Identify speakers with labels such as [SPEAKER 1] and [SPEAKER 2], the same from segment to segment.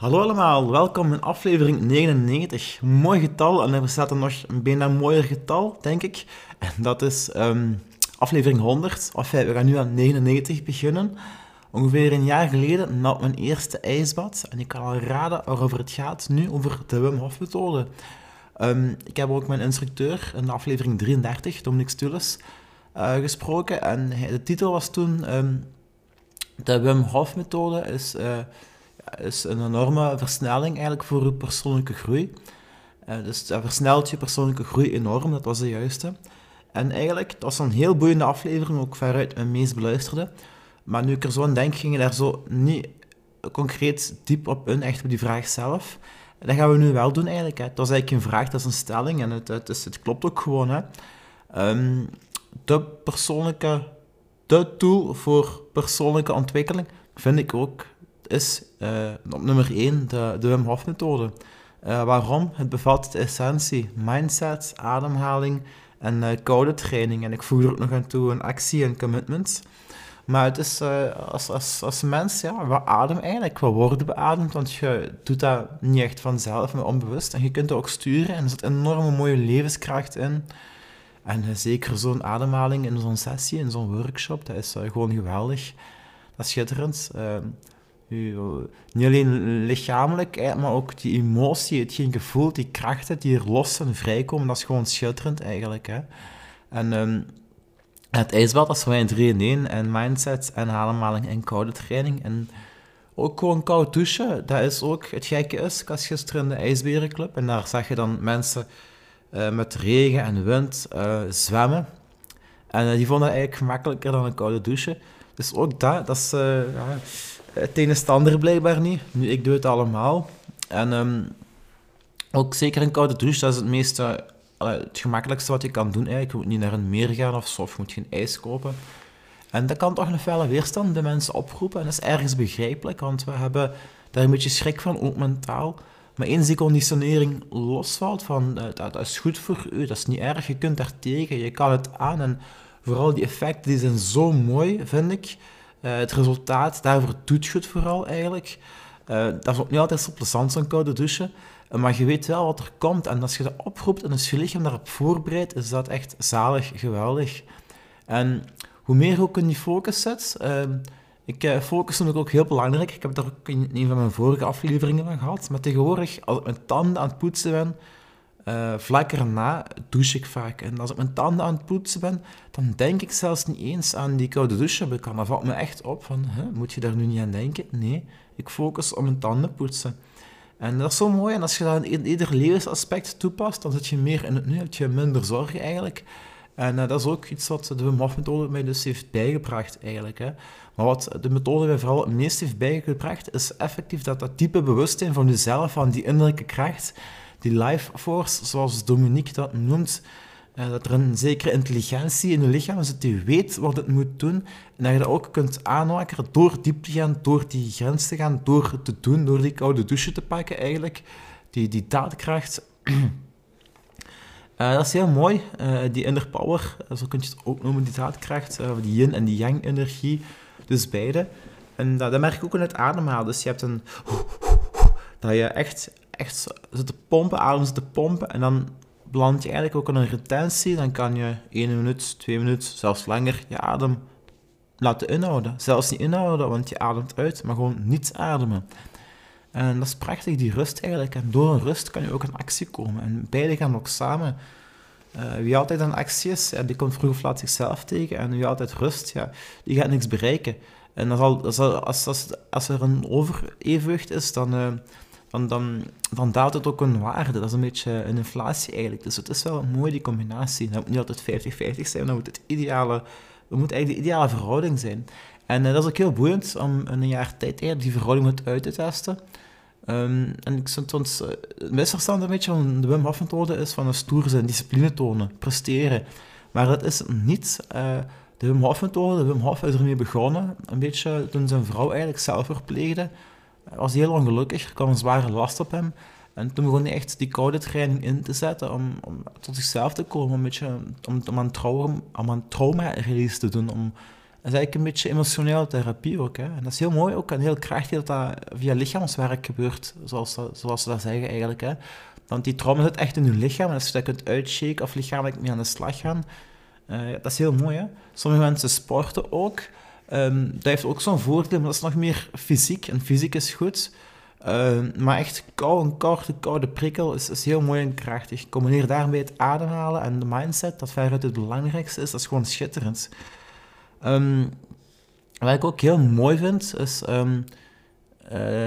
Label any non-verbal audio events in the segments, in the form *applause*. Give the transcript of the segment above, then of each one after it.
[SPEAKER 1] Hallo allemaal, welkom in aflevering 99. Mooi getal en er bestaat er nog een bijna mooier getal, denk ik. En dat is ehm, aflevering 100. Of we gaan nu aan 99 beginnen. Ongeveer een jaar geleden nam mijn eerste ijsbad. En ik kan al raden waarover het gaat nu, over de Wim Hof methode. Ehm, ik heb ook mijn instructeur in aflevering 33, Dominic Stulis, uh, gesproken. En de titel was toen... Ehm, de Wim Hof methode is... Uh, is een enorme versnelling eigenlijk voor je persoonlijke groei. Uh, dus dat versnelt je persoonlijke groei enorm, dat was de juiste. En eigenlijk, het was een heel boeiende aflevering, ook veruit mijn meest beluisterde. Maar nu ik er zo aan denk, ging je daar zo niet concreet diep op in, echt op die vraag zelf. En dat gaan we nu wel doen eigenlijk. Hè. Het was eigenlijk een vraag, dat is een stelling en het, het, is, klopt ook gewoon. Hè. Um, de persoonlijke, de tool voor persoonlijke ontwikkeling vind ik ook is uh, op nummer 1 de, de Wim Hof methode. Uh, waarom? Het bevat de essentie mindset, ademhaling en uh, koude training. En ik voeg er ook nog aan toe een actie en commitment. Maar het is als, als, als mens, ja, we ademen eigenlijk, we worden beademd, want je doet dat niet echt vanzelf, maar onbewust. En je kunt dat ook sturen en er zit enorme mooie levenskracht in. En zeker zo'n ademhaling in zo'n sessie, in zo'n workshop, dat is gewoon geweldig. Dat is schitterend. Ehm, niet alleen lichamelijk, maar ook die emotie, hetgeen gevoel, die krachten die er los en vrijkomen, dat is gewoon schitterend eigenlijk. Hè. En um, het ijsbad, dat is voor mij 3 in 1. En mindset en ademhaling en koude training. En ook gewoon koud douchen, dat is ook het gekke is. Ik was gisteren in de ijsberenclub en daar zag je dan mensen uh, met regen en wind uh, zwemmen. En uh, die vonden het eigenlijk gemakkelijker dan een koude douche. Dus ook dat, dat is... Ja, het een is ander blijkbaar niet. Nu, ik doe het allemaal. En um, ook zeker een koude douche, dat is het meeste, het gemakkelijkste wat je kan doen eigenlijk. Je moet niet naar een meer gaan of zo, je moet geen ijs kopen. En dat kan toch een felle weerstand de mensen oproepen. En dat is ergens begrijpelijk, want we hebben daar een beetje schrik van, ook mentaal. Maar eens die conditionering losvalt van uh, dat, dat, is goed voor u, dat is niet erg, je kunt daar tegen, je kan het aan. En vooral die effecten die zijn zo mooi, vind ik. Uh, het resultaat, daarvoor doet goed vooral eigenlijk. Uh, dat is ook niet altijd zo plezant, zo'n koude douche. Uh, maar je weet wel wat er komt. En als je dat oproept en als je lichaam daarop voorbereidt, is dat echt zalig, geweldig. En hoe meer je ook in die focus zet... ik focus ik ook heel belangrijk. Ik heb daar ook in een van mijn vorige afleveringen van gehad. Maar tegenwoordig, als ik mijn tanden aan het poetsen ben uh, vlak erna douche ik vaak. En als ik mijn tanden aan het poetsen ben, dan denk ik zelfs niet eens aan die koude douche. Dat valt me echt op van, moet je daar nu niet aan denken? Nee, ik focus op mijn tanden poetsen. En dat is zo mooi. En als je dat in ieder levensaspect toepast, dan zit je meer in het nu, heb je minder zorgen eigenlijk. En uh, dat is ook iets wat de Wim Hof methode mij dus heeft bijgebracht eigenlijk. Hè. Maar wat de methode mij vooral het meest heeft bijgebracht, is effectief dat dat diepe bewustzijn van jezelf, van die innerlijke kracht, die life force, zoals Dominique dat noemt, uh, dat er een zekere intelligentie in je lichaam dat je weet wat het moet doen. En dat je dat ook kunt aanwakkeren door diep te gaan, door die grens te gaan, door te doen, door die koude douche te pakken eigenlijk. Die, die daadkracht. Uh, *clears throat* dat is heel mooi, uh, die inner power, zo kun je het ook noemen, die daadkracht, die yin en die yang energie, dus beide. En dat, dat merk ik ook in het ademhalen, dus je hebt een... Dat je echt echt zitten pompen, adem zitten pompen. En dan beland je eigenlijk ook in een retentie. Dan kan je 1 minuut, 2 minuten, zelfs langer je adem laten inhouden. Zelfs niet inhouden, want je ademt uit, maar gewoon niet ademen. En dat is prachtig, die rust eigenlijk. En door een rust kan je ook in actie komen. En beide gaan ook samen. Uh, wie altijd aan actie is, die komt vroeg of laat zichzelf tegen. En wie altijd rust, ja, die gaat niks bereiken. En als, als, als, er een overevenwicht is, dan, uh, dan, dan, daalt het ook een waarde. Dat is een beetje een inflatie eigenlijk. Dus het is wel mooi die combinatie. Dat moet niet altijd 50-50 zijn, dan moet het ideale, dat moet eigenlijk de ideale verhouding zijn. En uh, dat is ook heel boeiend om in een jaar tijd eerder die verhouding uit te testen. Um, en ik vind ons, uh, het misverstand een beetje van de Wim Hof methode is van een stoer zijn, discipline tonen, presteren. Maar dat is niet uh, de Wim Hof methode. De Wim Hof is ermee begonnen, een beetje toen zijn vrouw eigenlijk zelf verpleegde. Was heel ongelukkig, er kwam een zware last op hem. En toen begon hij echt die koude training in te zetten om, om tot zichzelf te komen, een beetje, om, om, een, trauma, om een trauma-release te doen, om is eigenlijk een beetje emotionele therapie ook. Hè. En dat is heel mooi ook en heel krachtig dat dat via lichaamswerk gebeurt, zoals, dat, zoals ze dat zeggen eigenlijk. Hè. Want die trauma zit echt in je lichaam en als je dat kunt uitshaken of lichamelijk mee aan de slag gaan, uh, dat is heel mooi. Hè. Sommige mensen sporten ook. Um, dat heeft ook zo'n voordeel, maar dat is nog meer fysiek. En fysiek is goed. Uh, maar echt kou, een koude, koude prikkel is, is heel mooi en krachtig. Combineer daarbij het ademhalen en de mindset, dat veruit het belangrijkste is. Dat is gewoon schitterend. Um, wat ik ook heel mooi vind, is uh,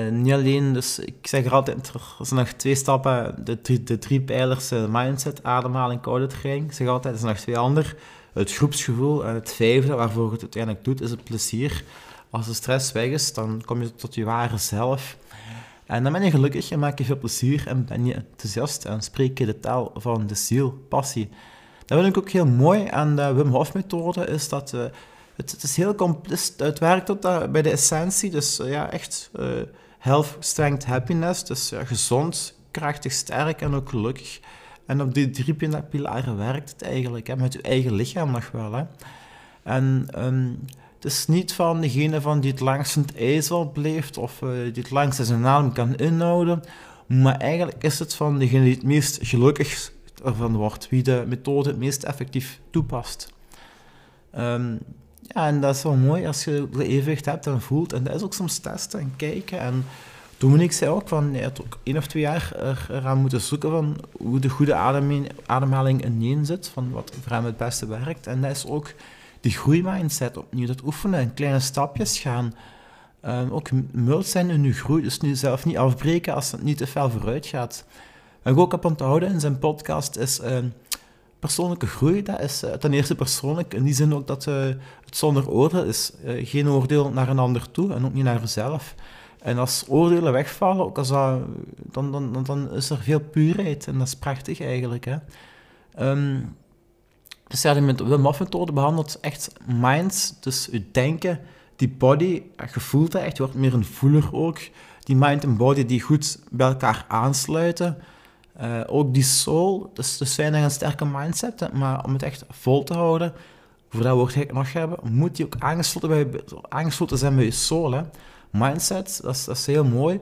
[SPEAKER 1] niet alleen, dus ik zeg er altijd, er zijn nog twee stappen, de drie, de drie pijlers, uh, mindset, ademhaling, koude training. Ik zeg altijd, er zijn nog twee andere. Het groepsgevoel en het vijfde, waarvoor het uiteindelijk doet, is het plezier. Als de stress weg is, dan kom je tot je ware zelf. En dan ben je gelukkig en maak je veel plezier en ben je enthousiast en spreek je de taal van de ziel, passie. Dat vind ik ook heel mooi aan de Wim Hof methode, is dat uh, het, het, is heel complex, het werkt tot bij de essentie, dus uh, ja, echt uh, health, strength, happiness, dus ja, gezond, krachtig, sterk en ook gelukkig. En op die drie pilaren werkt het eigenlijk, hè, met je eigen lichaam nog wel. Hè. En um, het is niet van degene van die het langst in het ijzer blijft of uh, die het langst zijn adem kan inhouden, maar eigenlijk is het van degene die het meest gelukkig ervan wordt, wie de methode het meest effectief toepast. Um, ja, en dat is wel mooi als je evenwicht hebt en voelt. En dat is ook soms testen en kijken. En Dominique zei ook van, je hebt ook één of twee jaar eraan moeten zoeken van hoe de goede ademhaling ineen zit, van wat voor hem het beste werkt. En dat is ook die groeimindset opnieuw, dat oefenen en kleine stapjes gaan. Um, ook mild zijn in je groei, dus nu zelf niet afbreken als het niet te veel vooruit gaat. Wat ik ook heb onthouden in zijn podcast is uh, persoonlijke groei. Dat is uh, ten eerste persoonlijk, in die zin ook dat uh, het zonder oordeel is. Eh, geen oordeel naar een ander toe en ook niet naar jezelf. En als oordelen wegvallen, ook als dan, dan, dan is er veel puurheid en dat is prachtig eigenlijk. Hè. Um, dus ja, met de Wim methode behandelt echt mind, dus je denken, die body, je voelt dat echt, je wordt meer een voeler ook. Die mind en body die goed bij elkaar aansluiten. Uh, ook die soul, dus, dus je een sterke mindset maar om het echt vol te houden, voor dat woord ik nog hebben, moet je ook aangesloten, bij, aangesloten zijn bij je soul. Hè. Mindset, dat is, heel mooi.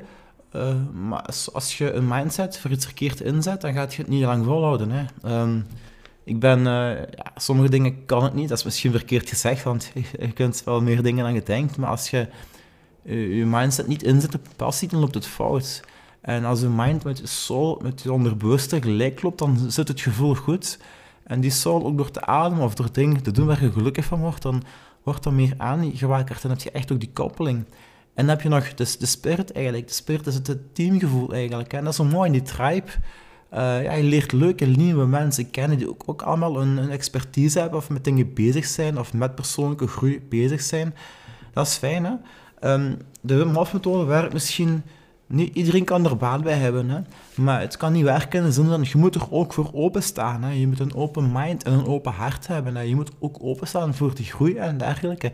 [SPEAKER 1] Uh, maar als je een mindset voor iets verkeerd inzet, dan gaat je het niet lang volhouden. Hè. Um, ik ben, uh, ja, sommige dingen kan ik niet, dat is misschien verkeerd gezegd, want *laughs* je, kunt wel meer dingen dan je denkt, maar als je je, mindset niet inzet op passie, dan loopt het fout. En als je mind met je soul, met je onderbewuste gelijk loopt, dan zit het gevoel goed. En die soul ook door te ademen of door dingen te doen waar je gelukkig van wordt, dan wordt dat meer aangewakerd. Dan heb je echt ook die koppeling. En dan heb je nog de, de spirit eigenlijk. De spirit is het teamgevoel eigenlijk. En dat is zo mooi in die tribe. Uh, ja, je leert leuke, nieuwe mensen kennen die ook, ook allemaal een, een, expertise hebben of met dingen bezig zijn of met persoonlijke groei bezig zijn. Dat is fijn, hè? Um, de Wim Hof methode werkt misschien... Niet iedereen kan er baat bij hebben, hè? maar het kan niet werken zin van je moet er ook voor openstaan. Hè? Je moet een open mind en een open hart hebben. Hè? Je moet ook openstaan voor die groei en dergelijke.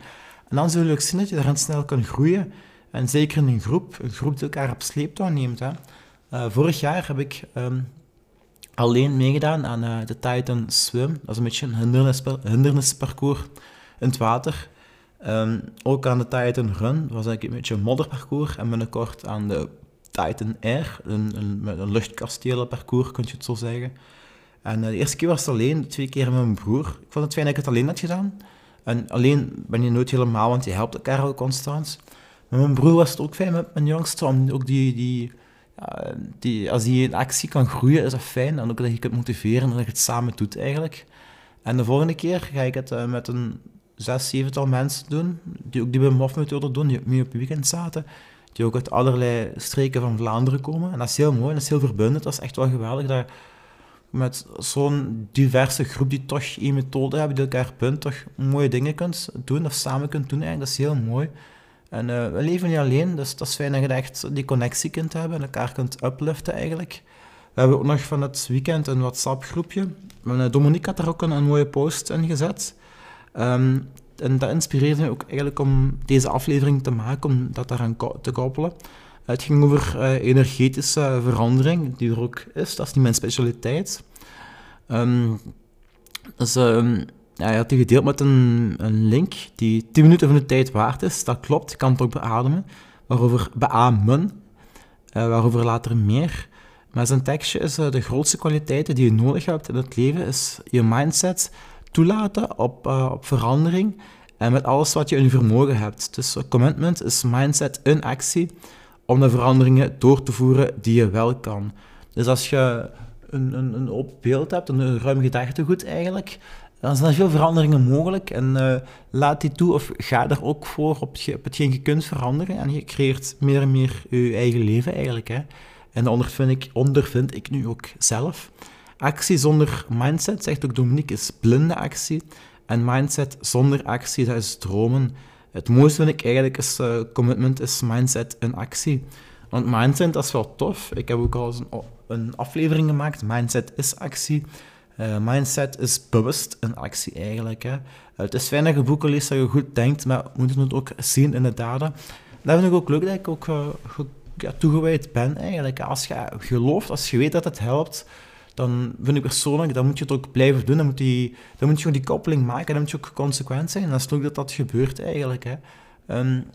[SPEAKER 1] En dan zul je ook zien dat je daarin snel kan groeien. En zeker in een groep, een groep die elkaar op sleeptouw neemt. Hè? Uh, vorig jaar heb ik um, alleen meegedaan aan uh, de Titan Swim. Dat is een beetje een hindernisparcours in het water. Um, ook aan de Titan Run, dat was eigenlijk een beetje een modderparcours. En binnenkort aan de Titan Air, een, een, een luchtkastelenparcours, kun je het zo zeggen. En uh, de eerste keer was het alleen, de keer met mijn broer. Ik vond het fijn dat ik het alleen had gedaan. En alleen ben je nooit helemaal, want je helpt elkaar ook constant. Met mijn broer was het ook fijn met mijn jongste, om ook die, die die, als die in actie kan groeien, is dat fijn. En ook dat je kunt motiveren en dat je het samen doet eigenlijk. En de volgende keer ga ik het uh, met een zes, zevental mensen doen, die ook die bij MOF-methode doen, die ook mee op weekend zaten, die ook uit allerlei streken van Vlaanderen komen. En dat is heel mooi, dat is heel verbindend, dat is echt wel geweldig dat met zo'n diverse groep die toch één methode hebben, die elkaar punt, toch mooie dingen kunt doen of samen kunt doen eigenlijk. Dat is heel mooi. En uh, we leven niet alleen, dus dat is fijn dat je echt die connectie kunt hebben en elkaar kunt upliften eigenlijk. We hebben ook nog van het weekend een WhatsApp-groepje. Dominique had er ook een, mooie post in gezet. Um, en dat inspireerde me ook eigenlijk om deze aflevering te maken, om dat daaraan te koppelen. Het ging over uh, energetische verandering, die er ook is. Dat is niet mijn specialiteit. Um, dus um, ja, je had die gedeeld met een, een link die 10 minuten van de tijd waard is. Dat klopt, je kan het ook beademen. Waarover beamen, uh, waarover later meer. Maar zijn tekstje is uh, de grootste kwaliteiten die je nodig hebt in het leven, is je mindset toelaten op, op verandering en met alles wat je in vermogen hebt. Dus commitment is mindset in actie om de veranderingen door te voeren die je wel kan. Dus als je een, een, een open beeld hebt, een ruim gedachtegoed eigenlijk, dan zijn er veel veranderingen mogelijk. En uh, laat die toe of ga er ook voor op, op hetgeen je kunt veranderen. En je creëert meer en meer je eigen leven eigenlijk. Hè. En dat ondervind ik, ondervind ik nu ook zelf. Actie zonder mindset, zegt ook Dominique, is blinde actie. En mindset zonder actie, dat is dromen. Het mooiste vind ik eigenlijk is uh, commitment is mindset en actie. Want mindset, dat is wel tof. Ik heb ook al eens een, een aflevering gemaakt. Mindset is actie. Uh, mindset is bewust een actie eigenlijk. Hè. Het is fijn dat je boeken leest, dat je goed denkt, maar we moeten het ook zien in de daden. Dat vind ik ook leuk dat ik ook uh, ja, toegewijd ben eigenlijk. Als je gelooft, als je weet dat het helpt, dan vind ik persoonlijk, dan moet je het ook blijven doen. Dan moet, die, dan moet je gewoon die koppeling maken, dan moet je ook consequent zijn. En dat is leuk dat dat gebeurt eigenlijk. Hè. Um,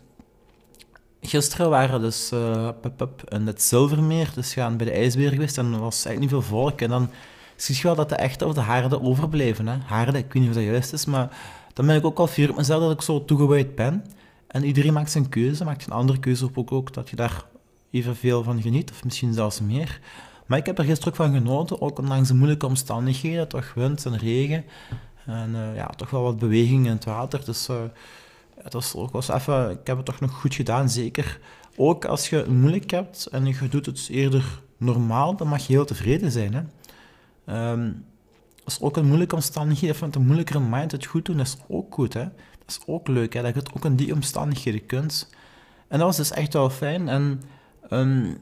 [SPEAKER 1] gisteren waren dus uh, in het Zilvermeer, dus gaan bij de ijsbeer geweest en er was eigenlijk niet veel volk. En dan zie je wel dat de echt of de haarden overbleven. Hè. Haarden, ik weet niet of dat juist is, maar dan ben ik ook al fier op mezelf dat ik zo toegewijd ben. En iedereen maakt zijn keuze, maakt een andere keuze op ook, ook dat je daar evenveel van geniet, of misschien zelfs meer. Maar ik heb er gisteren ook van genoten, ook ondanks de moeilijke omstandigheden, toch wind en regen. En uh, ja, toch wel wat beweging in het water. Dus uh, het was ook was even, ik heb het toch nog goed gedaan, zeker. Ook als je het moeilijk hebt en je doet het eerder normaal, dan mag je heel tevreden zijn. Hè? Um, als ook een moeilijke omstandigheden, met een moeilijkere mind het goed doen, dat is ook goed. Hè? Dat is ook leuk, hè? dat je het ook in die omstandigheden kunt. En dat was dus echt wel fijn. En um,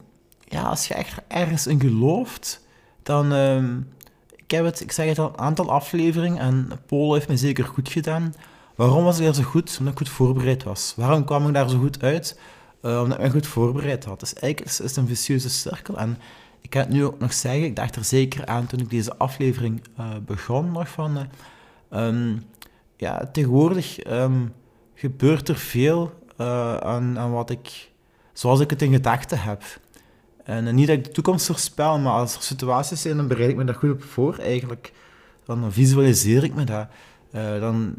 [SPEAKER 1] ja, als je echt ergens in gelooft, dan... Um, ik heb het, ik zeg het al, een aantal afleveringen en Paul heeft me zeker goed gedaan. Waarom was ik daar zo goed? Omdat ik goed voorbereid was. Waarom kwam ik daar zo goed uit? Uh, omdat ik me goed voorbereid had. Dus eigenlijk is, het een vicieuze cirkel. En ik kan het nu ook nog zeggen, ik dacht er zeker aan toen ik deze aflevering uh, begon nog van... Uh, um, ja, tegenwoordig um, gebeurt er veel aan, aan wat ik... Zoals ik het in gedachten heb. En niet dat ik de toekomst voorspel, maar als er situaties zijn, dan bereid ik me daar goed op voor eigenlijk. Dan visualiseer ik me dat. dan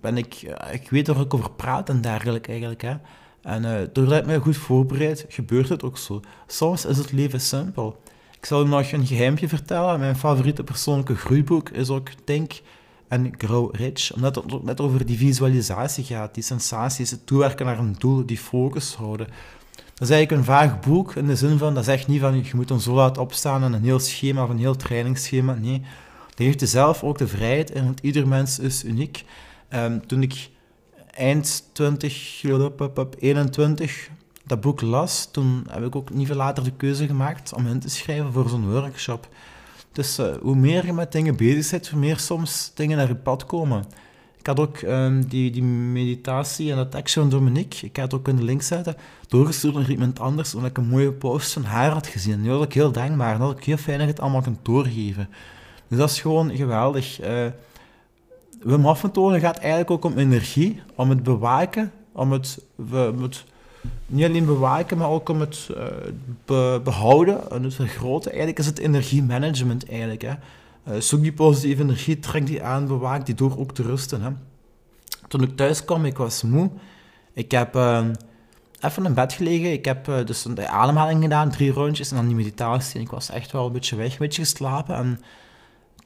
[SPEAKER 1] ben ik... ik weet waar ik over praat en dergelijke eigenlijk, hè. En uh, doordat ik me goed voorbereid, gebeurt het ook zo. Soms is het leven simpel. Ik zal u nog een geheimje vertellen. Mijn favoriete persoonlijke groeiboek is ook Think and Grow Rich. Omdat het ook net over die visualisatie gaat, die sensaties, het toewerken naar een doel, die focus houden. Dat is eigenlijk een vaag boek in de zin van, dat zegt niet van je moet dan zo laat opstaan en een heel schema of een heel trainingsschema. Nee, dat geeft jezelf ook de vrijheid en want ieder mens is uniek. Um, toen ik eind 2021 dat boek las, toen heb ik ook niet veel later de keuze gemaakt om in te schrijven voor zo'n workshop. Dus uh, hoe meer je met dingen bezig bent, hoe meer soms dingen naar je pad komen. Ik had ook um, die, die meditatie en dat tekstje van Dominique, ik had ook in de link zetten, doorgestuurd naar iemand anders, omdat ik een mooie post van haar had gezien. En nu was ik heel dankbaar en dat ik heel fijn dat het allemaal kan doorgeven. Dus dat is gewoon geweldig. Uh, Wim Hof gaat eigenlijk ook om energie, om het bewaken, om het, het niet alleen bewaken, maar ook om het uh, behouden en het vergroten. Eigenlijk is het energiemanagement eigenlijk. Hè. Uh, zoek die positieve energie, trek die aan, bewaak die door ook te rusten. Hè. Toen ik thuis kwam, ik was moe. Ik heb uh, even in bed gelegen. Ik heb dus een ademhaling gedaan, drie rondjes en dan die meditatie. Ik was echt wel een beetje weg, een beetje geslapen. En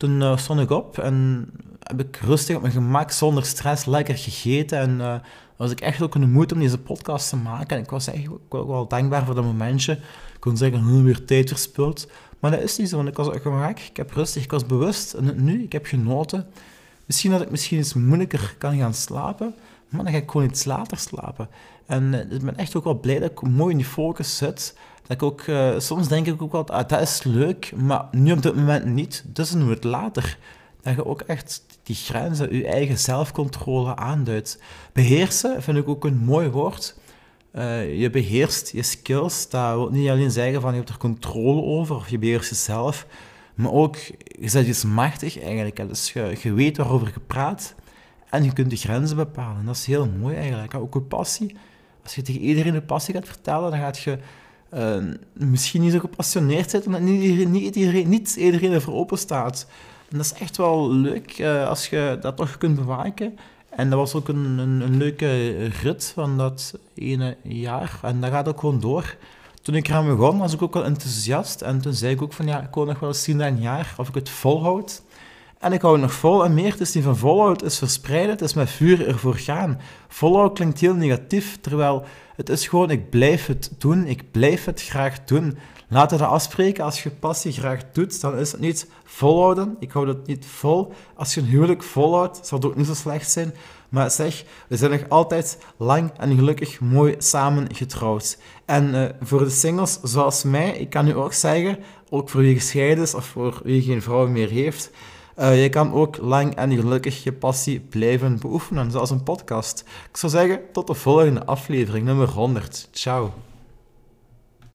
[SPEAKER 1] toen uh, stond ik op en heb ik rustig op mijn gemak, zonder stress, lekker gegeten. En uh, was ik echt ook in de moed om deze podcast te maken. En ik was eigenlijk ook wel dankbaar voor dat momentje. Ik kon zeggen, hm, weer tijd verspild. Maar dat is niet zo, want ik was gemak, ik heb rustig, ik was bewust. En nu, ik heb genoten. Misschien dat ik misschien eens moeilijker kan gaan slapen, maar dan ga ik gewoon iets later slapen. En uh, ik ben echt ook wel blij dat ik mooi in die focus zit. Dat ik ook, uh, soms denk ik ook wel, ah, dat is leuk, maar nu op dit moment niet. Dus doen we het later. Dat je ook echt die grenzen, je eigen zelfcontrole aanduidt. Beheersen vind ik ook een mooi woord. Uh, je beheerst je skills. Dat wil niet alleen zeggen van je hebt er controle over of je beheerst jezelf. Maar ook, je bent iets machtig eigenlijk. Dus je, je weet waarover je praat en je kunt de grenzen bepalen. Dat is heel mooi eigenlijk. Ook je passie. Als je tegen iedereen de passie gaat vertellen, dan gaat je uh, misschien niet zo gepassioneerd zijn, omdat niet iedereen, niet iedereen, niet iedereen ervoor open staat. En dat is echt wel leuk uh, als je dat toch kunt bewaken. En dat was ook een, een, leuke rit van dat ene jaar. En dat gaat ook gewoon door. Toen ik eraan begon, was ik ook wel enthousiast. En toen zei ik ook van, ja, ik wil nog wel eens zien een jaar of ik het volhoud. En ik hou nog vol en meer. Is niet van volhoud, is verspreiden. Het is met vuur ervoor gaan. Volhoud klinkt heel negatief, terwijl het is gewoon, ik blijf het doen. Ik blijf het graag doen. Laten we dat afspreken. Als je passie graag doet, dan is het niet volhouden. Ik hou het niet vol. Als je een huwelijk volhoudt, zal het ook niet zo slecht zijn. Maar zeg, we zijn nog altijd lang en gelukkig mooi samen getrouwd. En uh, voor de singles zoals mij, ik kan u ook zeggen, ook voor wie gescheiden is of voor wie geen vrouw meer heeft, uh, je kan ook lang en gelukkig je passie blijven beoefenen, zoals een podcast. Ik zou zeggen, tot de volgende aflevering, nummer 100. Ciao.